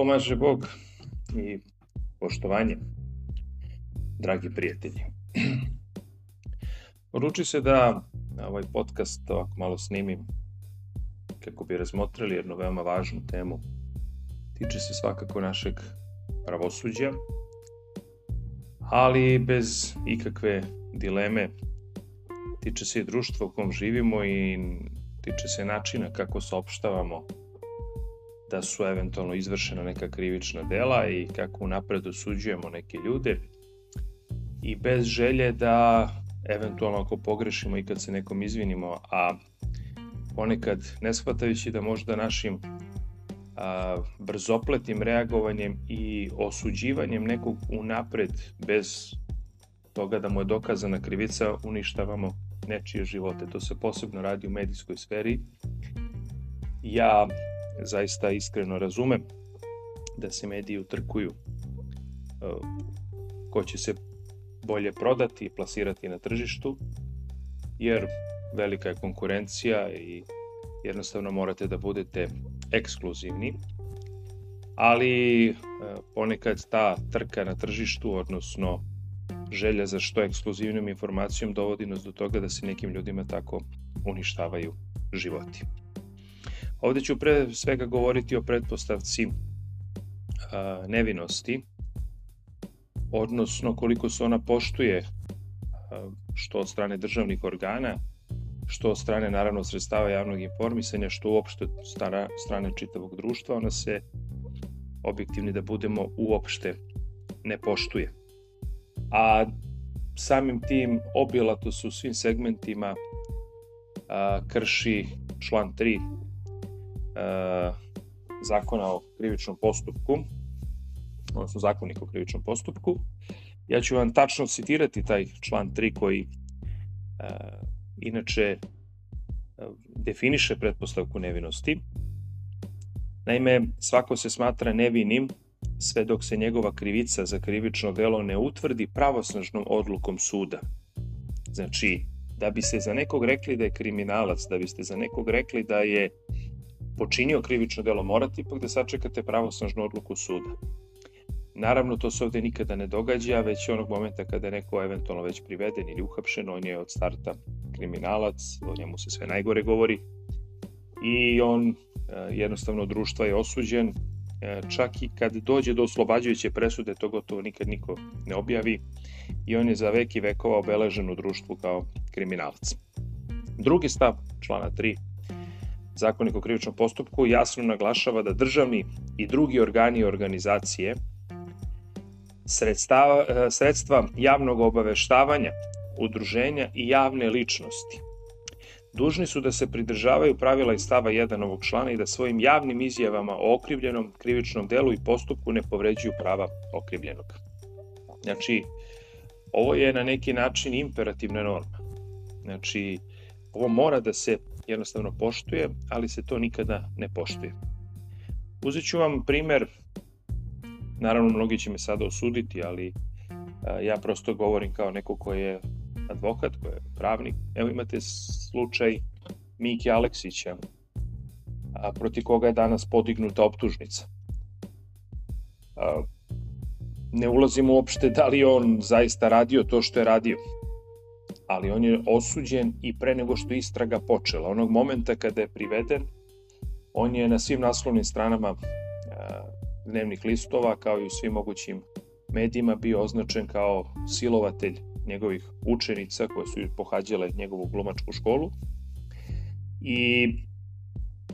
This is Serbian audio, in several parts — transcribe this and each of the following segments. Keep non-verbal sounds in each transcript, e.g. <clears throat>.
Pomaže Bog i poštovanje, dragi prijatelji. <clears throat> Odluči se da ovaj podcast ovako malo snimim kako bi razmotrili jednu veoma važnu temu. Tiče se svakako našeg pravosuđa, ali bez ikakve dileme tiče se i društva u kom živimo i tiče se načina kako saopštavamo da su eventualno izvršena neka krivična dela i kako napred osuđujemo neke ljude i bez želje da eventualno ako pogrešimo i kad se nekom izvinimo, a ponekad ne shvatajući da možda našim a, brzopletim reagovanjem i osuđivanjem nekog unapred bez toga da mu je dokazana krivica uništavamo nečije živote. To se posebno radi u medijskoj sferi. Ja zaista iskreno razumem da se mediji utrkuju uh, ko će se bolje prodati i plasirati na tržištu, jer velika je konkurencija i jednostavno morate da budete ekskluzivni, ali uh, ponekad ta trka na tržištu, odnosno želja za što ekskluzivnom informacijom dovodi nas do toga da se nekim ljudima tako uništavaju životi. Ovde ću pre svega govoriti o pretpostavci nevinosti, odnosno koliko se ona poštuje što od strane državnih organa, što od strane naravno sredstava javnog informisanja, što uopšte od strane čitavog društva, ona se objektivni da budemo uopšte ne poštuje. A samim tim obilato su svim segmentima a, krši član 3 e, zakona o krivičnom postupku, odnosno zakonik o krivičnom postupku. Ja ću vam tačno citirati taj član 3 koji e, inače e, definiše pretpostavku nevinosti. Naime, svako se smatra nevinim sve dok se njegova krivica za krivično delo ne utvrdi pravosnažnom odlukom suda. Znači, da bi se za nekog rekli da je kriminalac, da biste za nekog rekli da je počinio krivično delo, morate ipak da sačekate pravosnažnu odluku suda. Naravno, to se ovde nikada ne događa, već onog momenta kada je neko eventualno već priveden ili uhapšen, on je od starta kriminalac, o njemu se sve najgore govori i on e, jednostavno društva je osuđen, e, čak i kad dođe do oslobađajuće presude, to gotovo nikad niko ne objavi i on je za veki vekova obeležen u društvu kao kriminalac. Drugi stav člana 3 Zakonik o krivičnom postupku jasno naglašava da državni i drugi organi i organizacije sredstava, e, sredstva javnog obaveštavanja, udruženja i javne ličnosti dužni su da se pridržavaju pravila iz stava 1 ovog člana i da svojim javnim izjavama o okrivljenom krivičnom delu i postupku ne povređuju prava okrivljenog. Znači, ovo je na neki način imperativna norma. Znači, ovo mora da se jednostavno poštuje, ali se to nikada ne poštuje. Uzet ću vam primer, naravno mnogi će me sada osuditi, ali ja prosto govorim kao neko ko je advokat, ko je pravnik. Evo imate slučaj Miki Aleksića, a, proti koga je danas podignuta optužnica. Ne ulazim uopšte da li on zaista radio to što je radio ali on je osuđen i pre nego što istraga počela. Onog momenta kada je priveden, on je na svim naslovnim stranama dnevnih listova, kao i u svim mogućim medijima, bio označen kao silovatelj njegovih učenica koje su pohađale njegovu glumačku školu. I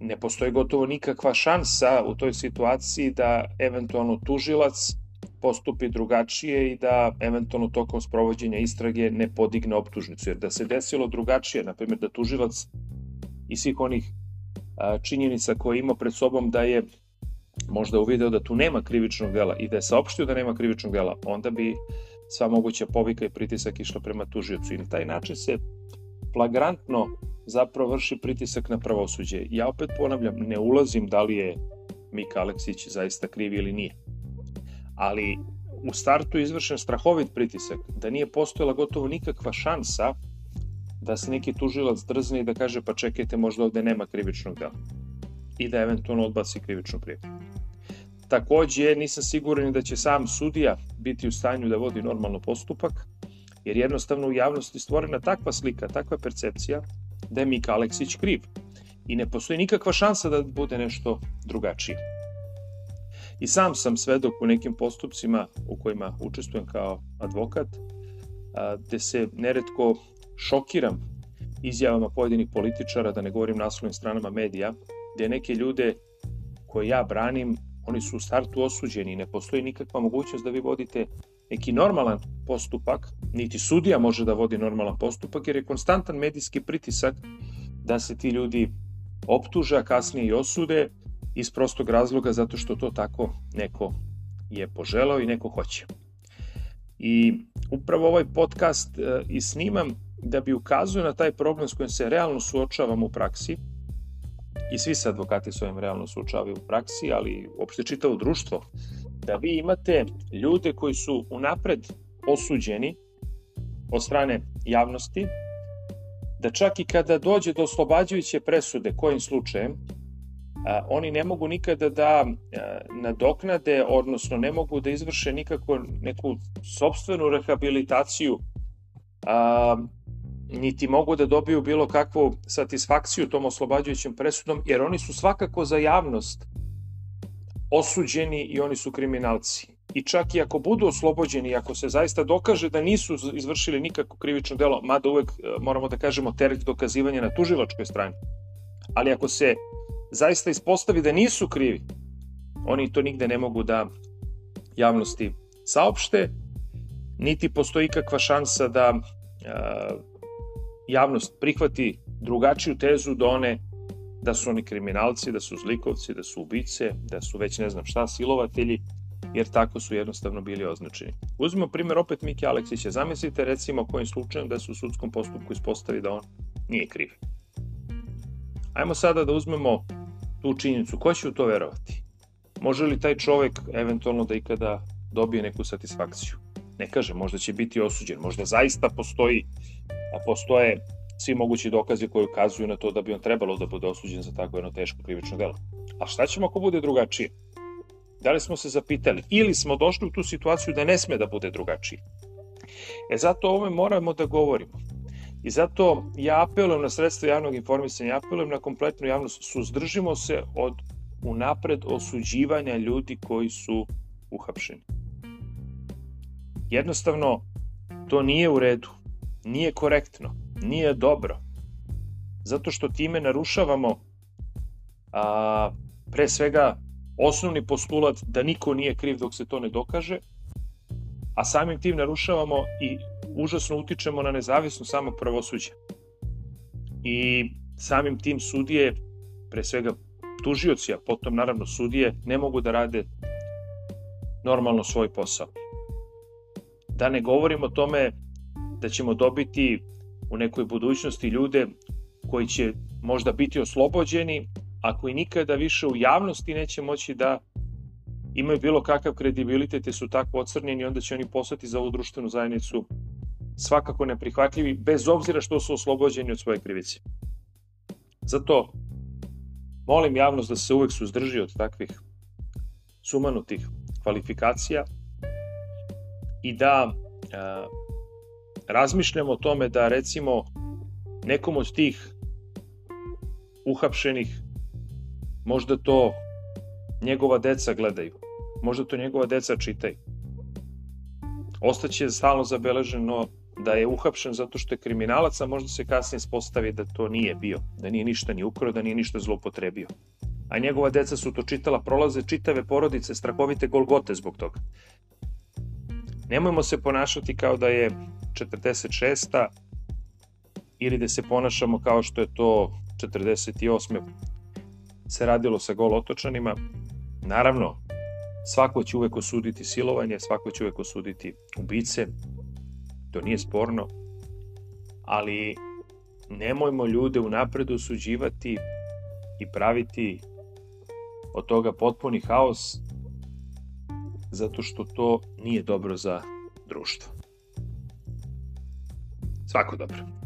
ne postoji gotovo nikakva šansa u toj situaciji da eventualno tužilac postupi drugačije i da eventualno tokom sprovođenja istrage ne podigne optužnicu. Jer da se desilo drugačije, na primjer da tužilac i svih onih činjenica koje ima pred sobom da je možda uvideo da tu nema krivičnog dela i da je saopštio da nema krivičnog dela, onda bi sva moguća povika i pritisak išla prema tužiocu. I na taj način se flagrantno zapravo vrši pritisak na pravosuđe. Ja opet ponavljam, ne ulazim da li je Mika Aleksić zaista kriv ili nije ali u startu je izvršen strahovit pritisak, da nije postojala gotovo nikakva šansa da se neki tužilac drzne i da kaže pa čekajte možda ovde nema krivičnog dela i da eventualno odbaci krivičnu prijavu. takođe nisam siguran da će sam sudija biti u stanju da vodi normalno postupak, jer jednostavno u javnosti stvorena takva slika, takva percepcija da je Mika Aleksić kriv i ne postoji nikakva šansa da bude nešto drugačije. I sam sam svedok u nekim postupcima u kojima učestvujem kao advokat, gde se neretko šokiram izjavama pojedinih političara, da ne govorim naslovnim stranama medija, gde neke ljude koje ja branim, oni su u startu osuđeni i ne postoji nikakva mogućnost da vi vodite neki normalan postupak, niti sudija može da vodi normalan postupak, jer je konstantan medijski pritisak da se ti ljudi optuže, a kasnije i osude, iz prostog razloga zato što to tako neko je poželao i neko hoće. I upravo ovaj podcast e, i snimam da bi ukazuje na taj problem s kojim se realno suočavamo u praksi i svi se advokati s ovim realno suočavaju u praksi, ali uopšte čitavo društvo, da vi imate ljude koji su unapred osuđeni od strane javnosti, da čak i kada dođe do oslobađajuće presude kojim slučajem, oni ne mogu nikada da nadoknade, odnosno ne mogu da izvrše nikako neku sobstvenu rehabilitaciju a, niti mogu da dobiju bilo kakvu satisfakciju tom oslobađajućem presudom, jer oni su svakako za javnost osuđeni i oni su kriminalci. I čak i ako budu oslobođeni, ako se zaista dokaže da nisu izvršili nikako krivično delo, mada uvek e, moramo da kažemo teret dokazivanja na tužilačkoj strani, ali ako se zaista ispostavi da nisu krivi, oni to nigde ne mogu da javnosti saopšte, niti postoji ikakva šansa da javnost prihvati drugačiju tezu do one da su oni kriminalci, da su zlikovci, da su ubice, da su već ne znam šta, silovatelji, jer tako su jednostavno bili označeni. Uzmimo primjer opet Miki Aleksića. Zamislite recimo kojim slučajem da se u sudskom postupku ispostavi da on nije kriv. Ajmo sada da uzmemo tu činjenicu. Ko će u to verovati? Može li taj čovek eventualno da ikada dobije neku satisfakciju? Ne kaže, možda će biti osuđen, možda zaista postoji, a postoje svi mogući dokazi koji ukazuju na to da bi on trebalo da bude osuđen za tako jedno teško krivično delo. A šta ćemo ako bude drugačije? Da li smo se zapitali ili smo došli u tu situaciju da ne sme da bude drugačije? E zato o ovome moramo da govorimo. I zato ja apelujem na sredstvo javnog informisanja, apelujem na kompletnu javnost, suzdržimo se od unapred osuđivanja ljudi koji su uhapšeni. Jednostavno, to nije u redu, nije korektno, nije dobro. Zato što time narušavamo a, pre svega osnovni postulat da niko nije kriv dok se to ne dokaže, a samim tim narušavamo i užasno utičemo na nezavisnost samog pravosuđa. I samim tim sudije, pre svega tužioci, a potom naravno sudije, ne mogu da rade normalno svoj posao. Da ne govorim o tome da ćemo dobiti u nekoj budućnosti ljude koji će možda biti oslobođeni, a koji nikada više u javnosti neće moći da imaju bilo kakav kredibilitet i su tako ocrnjeni, onda će oni poslati za ovu društvenu zajednicu svakako neprihvatljivi, bez obzira što su oslobođeni od svoje krivice. Zato molim javnost da se uvek suzdrži od takvih sumanutih kvalifikacija i da a, razmišljamo o tome da recimo nekom od tih uhapšenih možda to njegova deca gledaju, možda to njegova deca čitaju. Ostaće stalno zabeleženo da je uhapšen zato što je kriminalac, a možda se kasnije spostavi da to nije bio, da nije ništa ni ukrao, da nije ništa zloupotrebio. A njegova deca su to čitala, prolaze čitave porodice, strahovite golgote zbog toga. Nemojmo se ponašati kao da je 46. ili da se ponašamo kao što je to 48. se radilo sa gol otočanima. Naravno, svako će uvek osuditi silovanje, svako će uvek osuditi ubice, to nije sporno, ali nemojmo ljude unapred osuđivati i praviti od toga potpuni haos, zato što to nije dobro za društvo. Svako dobro.